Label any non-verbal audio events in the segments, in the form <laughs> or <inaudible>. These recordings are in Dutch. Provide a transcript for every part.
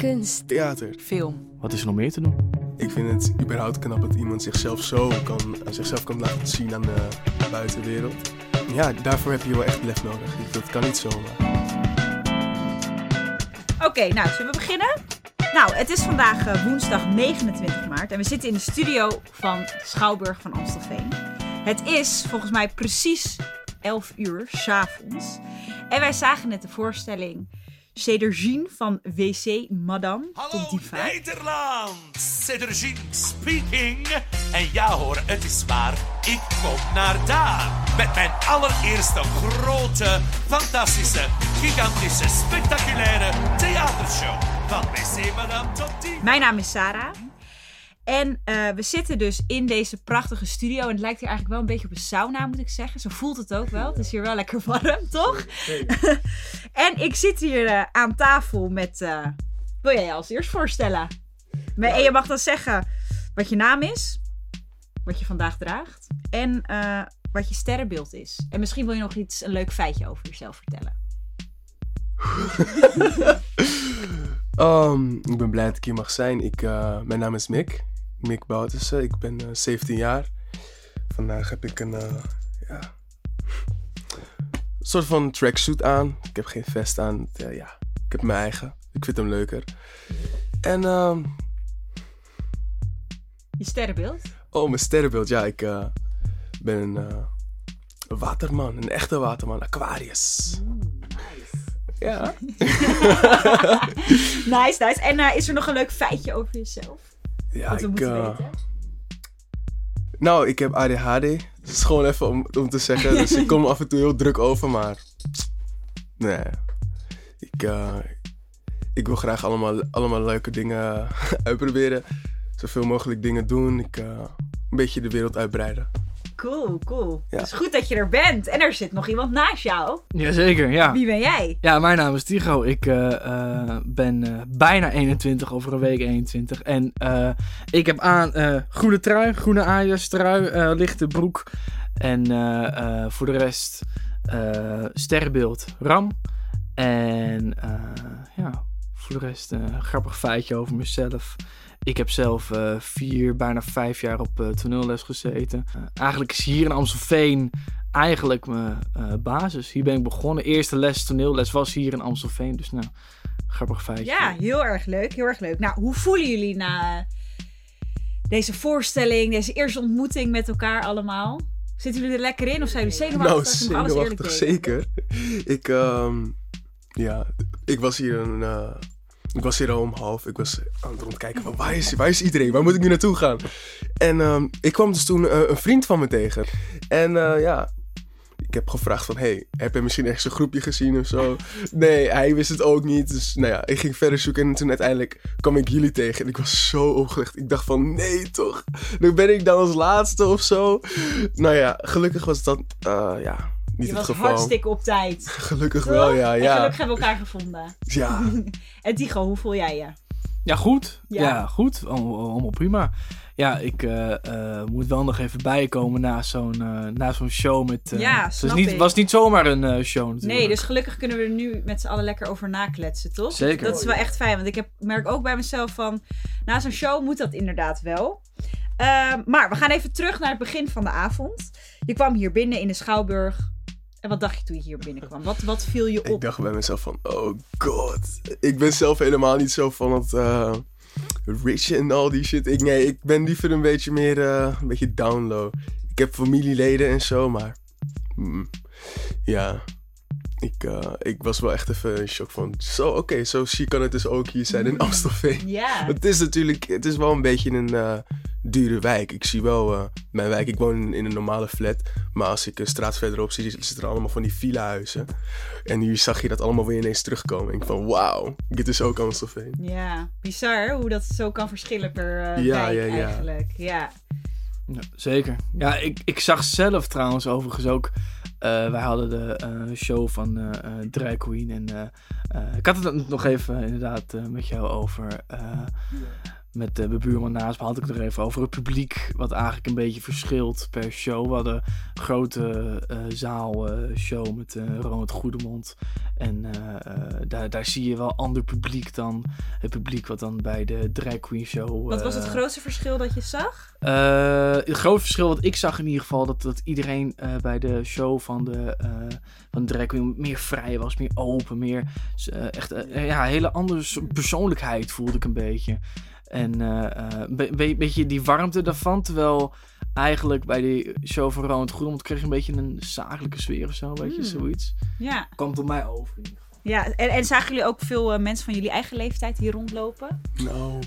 kunst, theater. Film. Wat is er nog meer te doen? Ik vind het überhaupt knap dat iemand zichzelf zo kan, zichzelf kan laten zien aan de buitenwereld. Ja, daarvoor heb je wel echt lef nodig. Dat kan niet zomaar. Oké, nou, zullen we beginnen? Nou, het is vandaag eh, woensdag 29 maart en we zitten in de studio van Schouwburg van Amstelveen. Het is volgens mij precies 11 uur s'avonds. En wij zagen net de voorstelling Cedergine van WC Madame Hallo. Nederland! Cedergine speaking. En ja hoor, het is waar. Ik kom naar daar. Met mijn allereerste grote, fantastische, gigantische, spectaculaire theatershow. Van WC Madame tot Diva. Mijn naam is Sarah. En eh, we zitten dus in deze prachtige studio. En het lijkt hier eigenlijk wel een beetje op een sauna, moet ik zeggen. Zo voelt het ook wel. Het is hier wel lekker warm, <laughs> toch? <laughs> en ik zit hier eh, aan tafel met... eh, wil jij je als eerst voorstellen? Maar, en je mag dan zeggen wat je naam is. Wat je vandaag draagt. En wat je sterrenbeeld is. En misschien wil je nog iets, een leuk feitje over jezelf vertellen. Um, <laughs> ik ben blij dat ik hier mag zijn. Ik, mijn naam is Mick. Mick Boutussen. Ik ben eh, 17 jaar. Vandaag heb ik een eh, ja, soort van tracksuit aan. Ik heb geen vest aan. Eh, ja, ik heb mijn eigen. Ik vind hem leuker. En ehm, Je sterrenbeeld? oh, mijn sterrenbeeld. Ja, ik ben een waterman. Een echte waterman. Aquarius. Ja. <laughs> Nice, nice. En is er nog een leuk feitje over jezelf? Ja, Wat ik, weten? Nou, ik heb ADHD. Dat is gewoon even om, om te zeggen. Dus ik kom <laughs> af en toe heel druk over, maar... Nee. Ik, eh, ik wil graag allemaal, allemaal leuke dingen <laughs> uitproberen. Zoveel mogelijk dingen doen. Ik, eh, een beetje de wereld uitbreiden. Cool, cool. Ja. Het is goed dat je er bent. En er zit nog iemand naast jou. Jazeker, ja. Wie ben jij? Ja, mijn naam is Tigo. Ik eh, eh, ben eh, bijna 21, over een week 21. En eh, ik heb aan eh, groene trui, groene Ajax trui, eh, lichte broek. En eh, eh, voor de rest eh, sterrenbeeld Ram. En eh, ja, voor de rest een grappig feitje over mezelf. Ik heb zelf eh, vier, bijna vijf jaar op eh, toneelles gezeten. Eh, eigenlijk is hier in Amstelveen eigenlijk mijn eh, basis. Hier ben ik begonnen. Eerste les, toneelles was hier in Amstelveen. Dus nou, grappig feitje. Ja, heel erg leuk. Heel erg leuk. Nou, hoe voelen jullie na deze voorstelling, deze eerste ontmoeting met elkaar allemaal? Zitten jullie er lekker in of zijn jullie Nou, zenuwachtig? Eerlijk zenuwachtig zeker. Ik, ehm, ja, ik was hier een... ik was hier al om half. Ik was aan het rondkijken van waar is, waar is iedereen? Waar moet ik nu naartoe gaan? En ehm, ik kwam dus toen eh, een vriend van me tegen. En eh, ja, ik heb gevraagd van... Hey, heb je misschien ergens een groepje gezien of zo? Nee, hij wist het ook niet. Dus nou ja, ik ging verder zoeken. En toen uiteindelijk kwam ik jullie tegen. En ik was zo opgelegd. Ik dacht van, nee toch? Nu ben ik dan als laatste of zo. Nou ja, gelukkig was dat eh, ja, niet Je het was geval. hartstikke op tijd. <laughs> Gelukkig Toch? wel, ja. En ja. gelukkig hebben we elkaar gevonden. Ja, <laughs> En Tigo, hoe voel jij je? Ja, goed. Ja. Ja, goed. Allemaal, allemaal prima. Ja, ik eh, eh, moet wel nog even bijkomen na zo'n eh, na zo'n show met... eh, Ja, het snap was niet, ik. was niet zomaar een eh, show natuurlijk. Nee, dus gelukkig kunnen we er nu met z'n allen lekker over nakletsen, toch? Zeker. Dat is wel echt fijn, want ik heb, merk ook bij mezelf van... Na zo'n show moet dat inderdaad wel. Ehm, maar we gaan even terug naar het begin van de avond. Je kwam hier binnen in de Schouwburg. En wat dacht je toen je hier binnenkwam? Wat, wat viel je ik op? dacht bij mezelf van, oh god. Ik ben zelf helemaal niet zo van het eh, rich en al die shit. Ik, nee, ik ben liever een beetje meer, eh, een beetje down low. Ik heb familieleden en zo, maar... mm, ja, ik, eh, ik was wel echt even in shock van... Zo, oké, zo chic kan het dus ook hier zijn in Amstelveen. Ja, Het is natuurlijk, het is wel een beetje een dure wijk. Ik zie wel eh, mijn wijk, ik woon in, in een normale flat. Maar als ik een straat verderop zie, zitten er allemaal van die villa-huizen. En hier zag je dat allemaal weer ineens terugkomen. En ik van, wauw, dit is ook Amstelveen. ja. Bizar hoe dat zo kan verschillen per eh, Ja, wijk ja, ja. eigenlijk. Ja. Ja, zeker. Ja, ik, ik zag zelf trouwens overigens ook... eh, wij hadden de eh, show van Drag Queen. En ik had het nog even inderdaad met jou over. eh, met de buurman naast me had ik het er even over het publiek, wat eigenlijk een beetje verschilt per show. We hadden een grote eh zaalshow met eh Ronald Goedemond. En eh, eh, daar, daar zie je wel ander publiek dan het publiek wat dan bij de Drag Queen Show... Wat was het eh, grootste verschil dat je zag? eh, het grote verschil wat ik zag in ieder geval, dat, dat iedereen eh, bij de show van de, eh van de drag queen meer vrij was, meer open, meer eh, echt eh, ja, een hele andere persoonlijkheid voelde ik een beetje. En eh, eh, een be- be- beetje die warmte daarvan, terwijl eigenlijk bij die show van Ronald Goedemond kreeg je een beetje een zakelijke sfeer of zo, een beetje Hmm. zoiets. Ja, Kwam op mij over in ieder geval. ja. En, en zagen jullie ook veel eh, mensen van jullie eigen leeftijd hier rondlopen? Nou,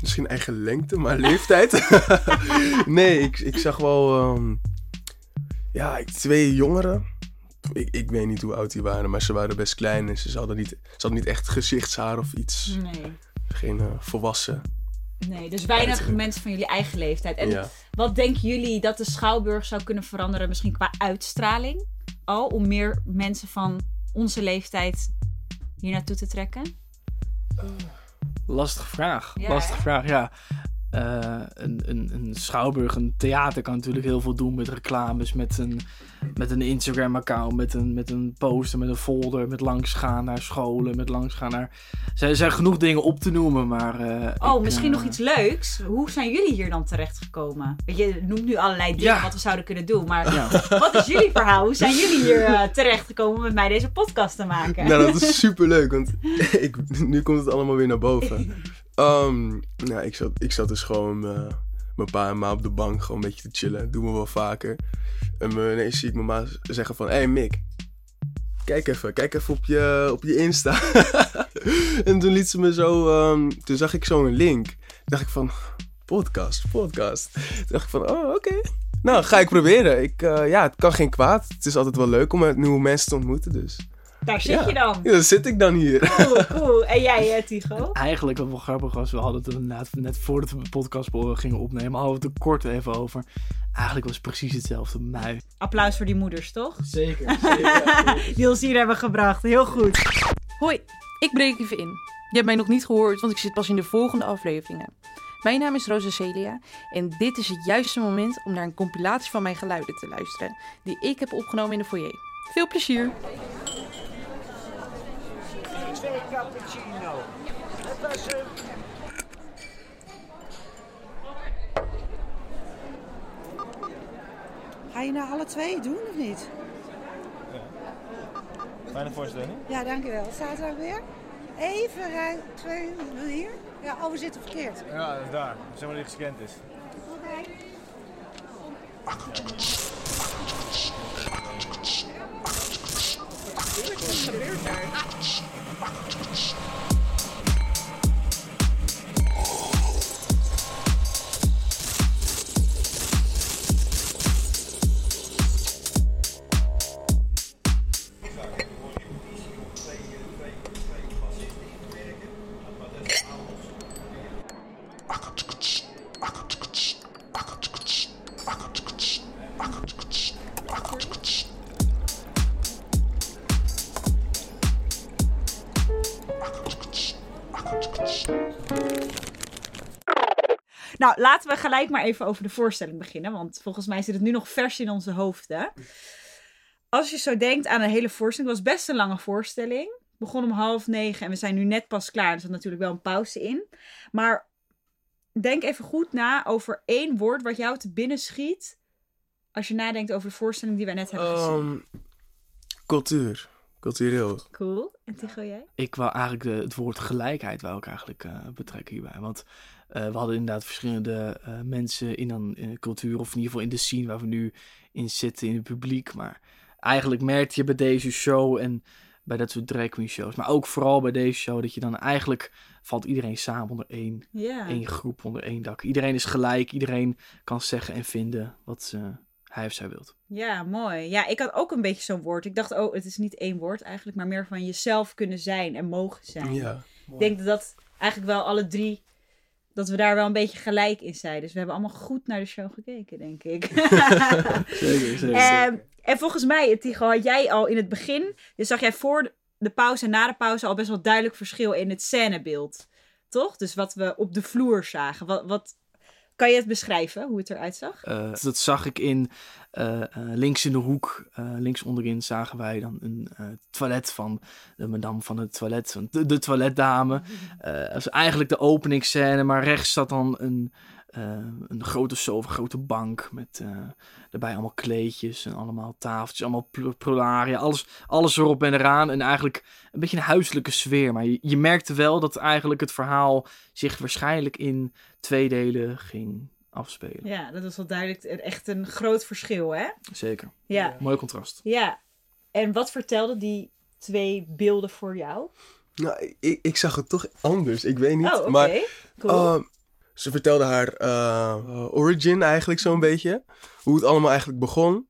misschien eigen lengte, maar <laughs> leeftijd. <laughs> nee, ik, ik zag wel ehm, ja, ik- twee jongeren. Ik, ik weet niet hoe oud die waren, maar ze waren best klein en ze hadden niet, ze hadden niet echt gezichtshaar of iets. Nee. Geen eh, volwassen. Nee, dus weinig Uiterlijk. mensen van jullie eigen leeftijd. En ja. wat denken jullie dat de Schouwburg zou kunnen veranderen, misschien qua uitstraling? Al, om meer mensen van onze leeftijd hier naartoe te trekken? Lastige vraag. Ja, Lastige hè? vraag, ja. Eh, een, een, een schouwburg, een theater kan natuurlijk heel veel doen met reclames, met een, met een Instagram-account, met een, met een poster, met een folder, met langsgaan naar scholen, met langsgaan naar... Er zijn genoeg dingen op te noemen, maar... eh, Oh, ik, misschien eh, nog iets leuks. Hoe zijn jullie hier dan terechtgekomen? Weet je, je noemt nu allerlei dingen Ja. wat we zouden kunnen doen. Maar Ja. <laughs> wat is jullie verhaal? Hoe zijn jullie hier eh, terechtgekomen om met mij deze podcast te maken? Nou, dat is super leuk, want <laughs> ik, nu komt het allemaal weer naar boven. <laughs> Ehm, nou, ik zat, ik zat dus gewoon eh, mijn pa en ma op de bank gewoon een beetje te chillen. doen we wel vaker. En me- ineens zie ik mijn ma zeggen van... Hé hey Mick, kijk even, kijk even op je, op je Insta. <laughs> en toen liet ze me zo... ehm, toen zag ik zo een link. Toen dacht ik van... Podcast, podcast. Toen dacht ik van, oh, oké. Nou, ga ik proberen. Ik, eh, ja, het kan geen kwaad. Het is altijd wel leuk om nieuwe mensen te ontmoeten, dus... Daar zit Ja. je dan. Ja, dan zit ik dan hier. Cool, cool. En jij, eh, Tigo? Eigenlijk wat wel grappig was, we hadden het inderdaad net voordat we de podcast gingen opnemen, hadden we het er kort even over. Eigenlijk was het precies hetzelfde bij mij. Applaus voor die moeders, toch? <laughs> Zeker, Die ons hier hebben gebracht. Heel goed. Hoi, ik breek even in. Je hebt mij nog niet gehoord, want ik zit pas in de volgende afleveringen. Mijn naam is Rosa Celia en dit is het juiste moment om naar een compilatie van mijn geluiden te luisteren, die ik heb opgenomen in de foyer. Veel plezier! Ga je nou alle twee doen of niet? Fijne voorstelling. Ja, dankjewel. Er ook weer? Even rij twee hier. Ja, oh, we zitten verkeerd. Ja, dat is daar. Zeg maar die gescand is. Nou, laten we gelijk maar even over de voorstelling beginnen. Want volgens mij zit het nu nog vers in onze hoofden. Als je zo denkt aan een hele voorstelling. Het was best een lange voorstelling. Begon om half negen en we zijn nu net pas klaar. Er zat natuurlijk wel een pauze in. Maar denk even goed na over één woord wat jou te binnen schiet. Als je nadenkt over de voorstelling die wij net hebben gezien. Ehm, cultuur. Cultureel. Cool. En Tigo, jij? Ik wou eigenlijk de, het woord gelijkheid wou ik eigenlijk eh, betrekken hierbij. Want eh, we hadden inderdaad verschillende eh, mensen in een cultuur, of in ieder geval in de scene waar we nu in zitten, in het publiek. Maar eigenlijk merkte je bij deze show en bij dat soort drag queen shows, maar ook vooral bij deze show, dat je dan eigenlijk valt iedereen samen onder één, één groep, onder één dak. Iedereen is gelijk, iedereen kan zeggen en vinden wat ze, hij of zij wilt. Ja, mooi. Ja, ik had ook een beetje zo'n woord. Ik dacht, oh, het is niet één woord eigenlijk, maar meer van jezelf kunnen zijn en mogen zijn. Ja. Ik denk dat dat eigenlijk wel alle drie, dat we daar wel een beetje gelijk in zijn. Dus we hebben allemaal goed naar de show gekeken, denk ik. <laughs> <laughs> Zeker, zeker. Ehm, en volgens mij, Tigo, had jij al in het begin, dus zag jij voor de pauze en na de pauze al best wel duidelijk verschil in het scènebeeld. toch? Dus wat we op de vloer zagen. Wat, wat, kan je het beschrijven, hoe het eruit zag? Eh, dat zag ik in eh, eh, links in de hoek, links onderin zagen wij dan een toilet van de madame van het toilet, de, de toiletdame. <laughs> Dat is eigenlijk de openingsscène, maar rechts zat dan een, een grote sofa, een grote bank met eh, daarbij allemaal kleedjes en allemaal tafeltjes, allemaal prularia, alles, alles erop en eraan. En eigenlijk een beetje een huiselijke sfeer, maar je, je merkte wel dat eigenlijk het verhaal zich waarschijnlijk in twee delen ging afspelen. Ja, dat was wel duidelijk echt een groot verschil, hè? Zeker. Ja. Mooi contrast. Ja. En wat vertelden die twee beelden voor jou? Nou, ik, ik zag het toch anders. Ik weet niet. Oh, oké. Maar Cool. uh, ze vertelde haar uh, origin eigenlijk zo'n beetje. Hoe het allemaal eigenlijk begon.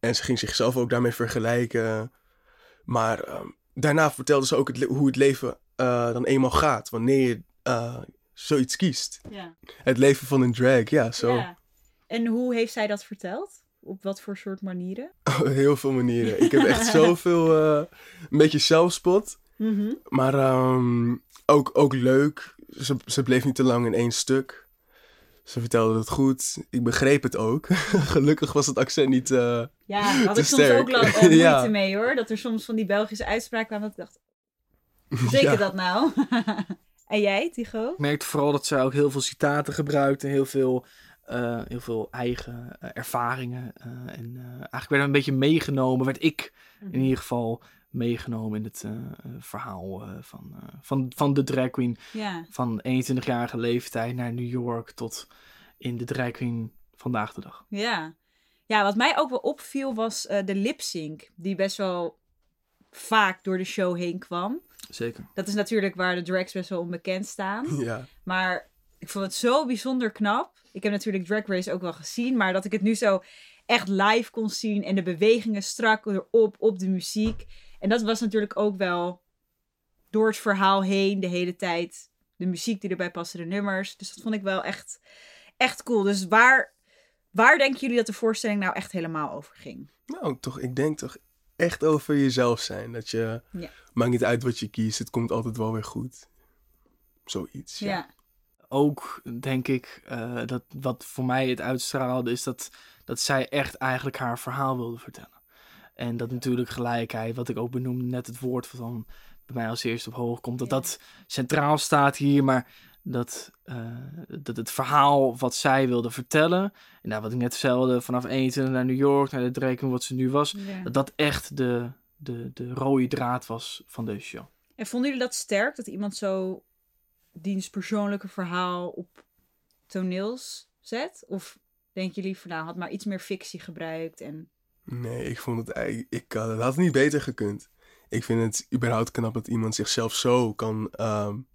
En ze ging zichzelf ook daarmee vergelijken. Maar uh, daarna vertelde ze ook het hoe het leven uh, dan eenmaal gaat. Wanneer je uh, zoiets kiest. Ja. Het leven van een drag, ja, zo. Ja. En hoe heeft zij dat verteld? Op wat voor soort manieren? <laughs> Oh, heel veel manieren. Ik heb echt <laughs> zoveel, een beetje zelfspot. Mm -hmm. Maar um, ook, ook leuk. Ze, ze bleef niet te lang in één stuk. Ze vertelde het goed. Ik begreep het ook. <laughs> Gelukkig was het accent niet. Uh, ja, had ik soms ook lang <laughs> moeite ja. mee hoor. Dat er soms van die Belgische uitspraken kwamen. Dat ik dacht. <laughs> Zeker ja. dat nou? en jij, Tigo? Ik merkte vooral dat zij ook heel veel citaten gebruikte. Heel veel, uh, heel veel eigen uh, ervaringen. Uh, en eigenlijk werd een beetje meegenomen. Werd ik Mhm. in ieder geval meegenomen in het verhaal van, van, van de drag queen. Ja. Van 21-jarige leeftijd naar New York tot in de drag queen vandaag de dag. Ja. Ja, wat mij ook wel opviel was uh, de lip sync, die best wel vaak door de show heen kwam. Zeker. Dat is natuurlijk waar de drags best wel onbekend staan. <laughs> Ja. Maar ik vond het zo bijzonder knap. Ik heb natuurlijk Drag Race ook wel gezien, maar dat ik het nu zo echt live kon zien en de bewegingen strak erop, op de muziek. En dat was natuurlijk ook wel door het verhaal heen de hele tijd de muziek die erbij paste, de nummers. Dus dat vond ik wel echt, echt cool. Dus waar, waar denken jullie dat de voorstelling nou echt helemaal over ging? Nou, toch, ik denk toch echt over jezelf zijn. Dat je, ja. maakt niet uit wat je kiest, het komt altijd wel weer goed. Zoiets, ja. ja. Ook denk ik uh, dat wat voor mij het uitstraalde is dat, dat zij echt eigenlijk haar verhaal wilde vertellen. En dat natuurlijk gelijkheid, wat ik ook benoemde, net het woord van bij mij als eerste op hoog komt, dat dat centraal staat hier, maar dat, uh, dat het verhaal wat zij wilde vertellen, en nou, wat ik net vertelde, vanaf 21 naar New York, naar de Dreken, wat ze nu was, ja. dat dat echt de, de, de rode draad was van deze show. En vonden jullie dat sterk, dat iemand zo diens persoonlijke verhaal op toneels zet? Of denken jullie van, nou, had maar iets meer fictie gebruikt en... Nee, ik vond het eigenlijk... Ik had, het had niet beter gekund. Ik vind het überhaupt knap dat iemand zichzelf zo kan... Um,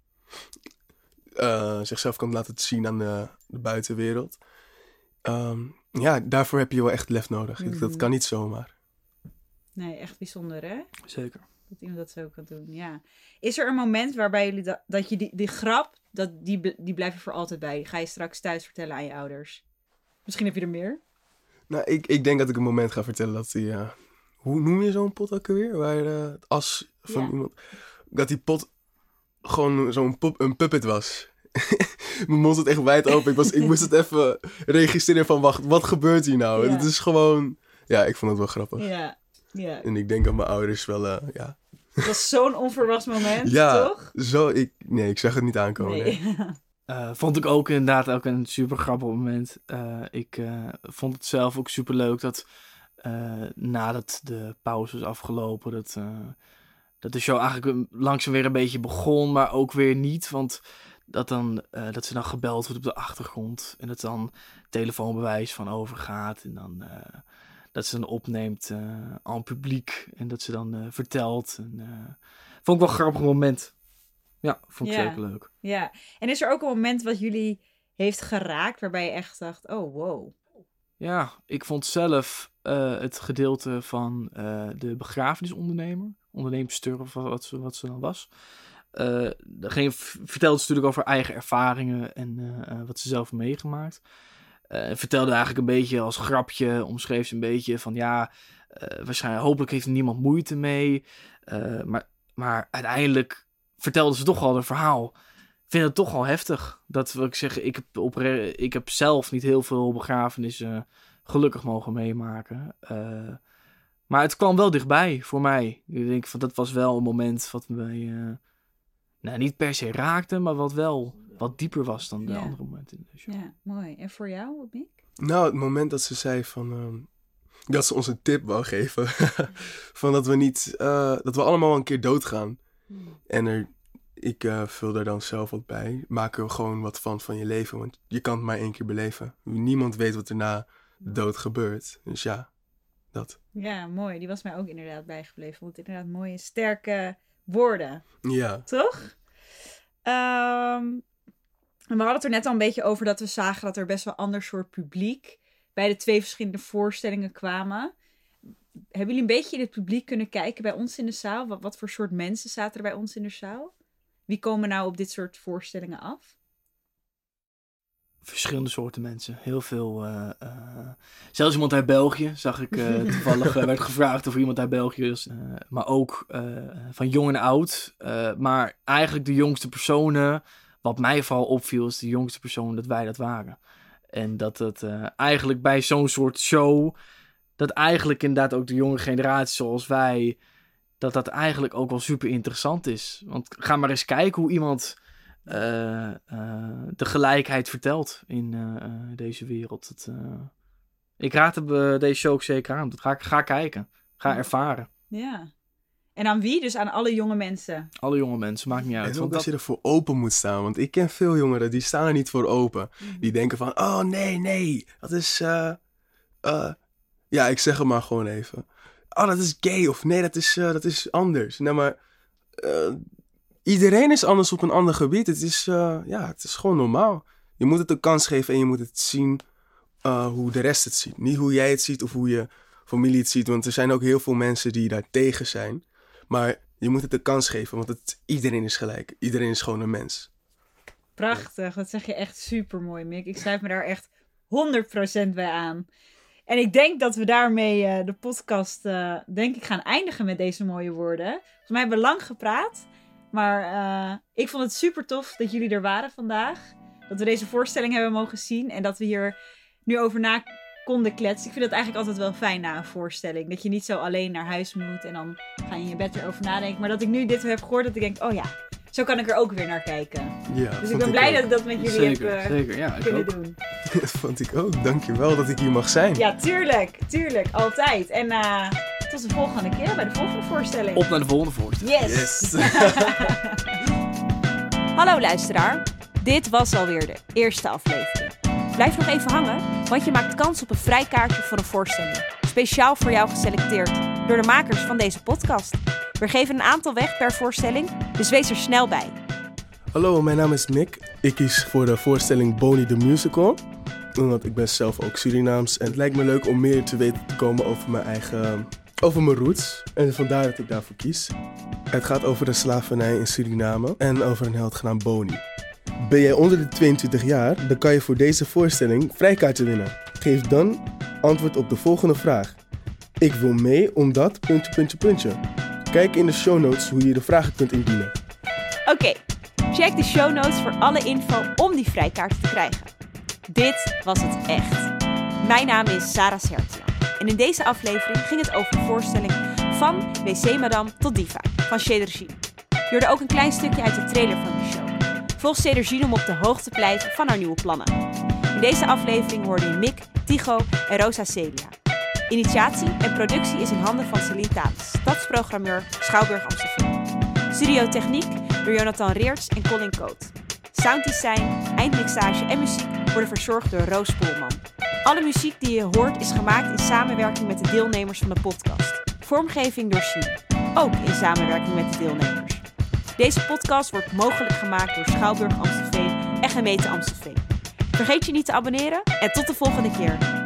uh, zichzelf kan laten zien aan de, de buitenwereld. Um, ja, daarvoor heb je wel echt lef nodig. Mm -hmm. Dat kan niet zomaar. Nee, echt bijzonder, hè? Zeker. Dat iemand dat zo kan doen, ja. Is er een moment waarbij jullie dat, dat je die, die grap, dat, die, die blijf je voor altijd bij? Die ga je straks thuis vertellen aan je ouders? Misschien heb je er meer? Nou, ik, ik denk dat ik een moment ga vertellen dat die... Uh, hoe noem je zo'n pot ook alweer? Waar uh, het as van Ja. iemand... Dat die pot gewoon zo'n pop, een puppet was. <laughs> Mijn mond zat echt wijd open. Ik, was, ik moest het even registreren van... Wacht, wat gebeurt hier nou? Ja. Het is gewoon... Ja, ik vond het wel grappig. Ja, ja. En ik denk dat mijn ouders wel... Uh, ja, Dat was zo'n onverwachts moment, ja toch? zo... Ik, nee, ik zag het niet aankomen. nee. Nee. <laughs> Uh, vond ik ook inderdaad ook een super grappig moment. Uh, ik uh, vond het zelf ook super leuk dat nadat de pauze was afgelopen, dat, dat de show eigenlijk langzaam weer een beetje begon, maar ook weer niet. Want dat, dan, dat ze dan gebeld wordt op de achtergrond en dat dan telefoonbewijs van overgaat. En dan dat ze dan opneemt aan publiek en dat ze dan vertelt. En, vond ik wel een grappig moment. Ja, vond ik Ja. zeker leuk. Ja. En is er ook een moment wat jullie heeft geraakt waarbij je echt dacht, oh wow. Ja, ik vond zelf eh, het gedeelte van eh, de begrafenisondernemer, onderneemster of wat ze, wat ze dan was. eh ging, vertelde ze natuurlijk over eigen ervaringen en wat ze zelf meegemaakt. Vertelde eigenlijk een beetje als grapje, omschreef ze een beetje van ja, waarschijnlijk, hopelijk heeft er niemand moeite mee. Maar, maar uiteindelijk vertelde ze toch al een verhaal vind het toch wel heftig. Dat wil ik zeggen, ik heb, op, ik heb zelf niet heel veel begrafenissen gelukkig mogen meemaken. Eh, maar het kwam wel dichtbij voor mij. Ik denk van dat was wel een moment wat mij eh, nou, niet per se raakte, maar wat wel wat dieper was dan de Ja. andere momenten in de show. Ja, mooi. En voor jou, Mick? Nou, het moment dat ze zei van... ehm, dat ze ons een tip wou geven. <laughs> van dat we niet... eh, dat we allemaal een keer doodgaan. En er, ik eh, vul daar dan zelf wat bij. Maak er gewoon wat van van je leven. Want je kan het maar één keer beleven. Niemand weet wat er na dood gebeurt. Dus ja, dat. Ja, mooi. Die was mij ook inderdaad bijgebleven. Want inderdaad mooie, sterke woorden. Ja. Toch? En we hadden het er net al een beetje over dat we zagen dat er best wel ander soort publiek bij de twee verschillende voorstellingen kwamen. Hebben jullie een beetje in het publiek kunnen kijken bij ons in de zaal? Wat, wat voor soort mensen zaten er bij ons in de zaal? Wie komen nou op dit soort voorstellingen af? Verschillende soorten mensen. Heel veel. eh, eh, zelfs iemand uit België zag ik eh, <laughs> toevallig. werd gevraagd of iemand uit België is. maar ook van jong en oud. Maar eigenlijk de jongste personen. Wat mij vooral opviel, is de jongste persoon dat wij dat waren. En dat het eigenlijk bij zo'n soort show. Dat eigenlijk inderdaad ook de jonge generatie zoals wij. Dat dat eigenlijk ook wel super interessant is. Want ga maar eens kijken hoe iemand eh, eh, de gelijkheid vertelt in eh, deze wereld. Het, eh, ik raad hem, deze show ook zeker aan. Dat ga, ga kijken. Ga ervaren. Ja. En aan wie? Dus aan alle jonge mensen. Alle jonge mensen, maakt niet uit. En ook Want dat dat, je ervoor open moet staan. Want ik ken veel jongeren die staan er niet voor open. Die denken van, oh nee, nee, dat is... eh, eh, ja, ik zeg het maar gewoon even. Oh, dat is gay. Of nee, dat is, eh, dat is anders. Nee, maar... eh, iedereen is anders op een ander gebied. Het is, eh, ja, het is gewoon normaal. Je moet het een kans geven en je moet het zien hoe de rest het ziet. Niet hoe jij het ziet of hoe je familie het ziet. Want er zijn ook heel veel mensen die daar tegen zijn. Maar je moet het een kans geven, want het, iedereen is gelijk. Iedereen is gewoon een mens. Prachtig, dat zeg je echt super mooi, Mick. Ik sluit me daar echt 100% bij aan. En ik denk dat we daarmee eh, de podcast, eh, denk ik, gaan eindigen met deze mooie woorden. Volgens mij hebben we lang gepraat. Maar eh, ik vond het super tof dat jullie er waren vandaag. Dat we deze voorstelling hebben mogen zien. En dat we hier nu over na konden kletsen. Ik vind dat eigenlijk altijd wel fijn na een voorstelling. Dat je niet zo alleen naar huis moet en dan ga je in je bed erover nadenken. Maar dat ik nu dit heb gehoord, dat ik denk, oh ja, zo kan ik er ook weer naar kijken. Ja, Dus ik ben blij ook. dat ik dat met jullie zeker, heb eh, zeker. Ja, ik kunnen ook. doen. <laughs> Dat vond ik ook. Dankjewel dat ik hier mag zijn. Ja, tuurlijk. Tuurlijk. Altijd. En eh, tot de volgende keer bij de volgende voorstelling. Op naar de volgende voorstelling. Yes. Yes. <laughs> Hallo luisteraar. Dit was alweer de eerste aflevering. Blijf nog even hangen, want je maakt kans op een vrijkaartje voor een voorstelling. Speciaal voor jou geselecteerd door de makers van deze podcast. We geven een aantal weg per voorstelling, dus wees er snel bij. Hallo, mijn naam is Mick. Ik kies voor de voorstelling Bonnie the Musical. Omdat ik ben zelf ook Surinaams. En het lijkt me leuk om meer te weten te komen over mijn eigen... Over mijn roots. En vandaar dat ik daarvoor kies. Het gaat over de slavernij in Suriname. En over een held genaamd Bonnie. Ben jij onder de 22 jaar, dan kan je voor deze voorstelling vrijkaartje winnen. Geef dan antwoord op de volgende vraag. Ik wil mee omdat... Puntje, puntje, puntje. Kijk in de show notes hoe je de vragen kunt indienen. Oké, check de show notes voor alle info om die vrijkaart te krijgen. Dit was het echt. Mijn naam is Sarah Sertjan. En in deze aflevering ging het over de voorstelling Van WC Madame tot Diva van Cedergine. Je hoorde ook een klein stukje uit de trailer van de show. Volg Cedergine om op de hoogte te blijven van haar nieuwe plannen. In deze aflevering hoorde je Mick, Tigo en Rosa Celia. Initiatie en productie is in handen van Celine Thales, stadsprogrammeur Schouwburg Amstelveen. Studio Techniek door Jonathan Reerts en Colin Coat. Sounddesign, eindmixage en muziek worden verzorgd door Roos Poelman. Alle muziek die je hoort is gemaakt in samenwerking met de deelnemers van de podcast. Vormgeving door Sien, ook in samenwerking met de deelnemers. Deze podcast wordt mogelijk gemaakt door Schouwburg Amstelveen en gemeente Amstelveen. Vergeet je niet te abonneren en tot de volgende keer.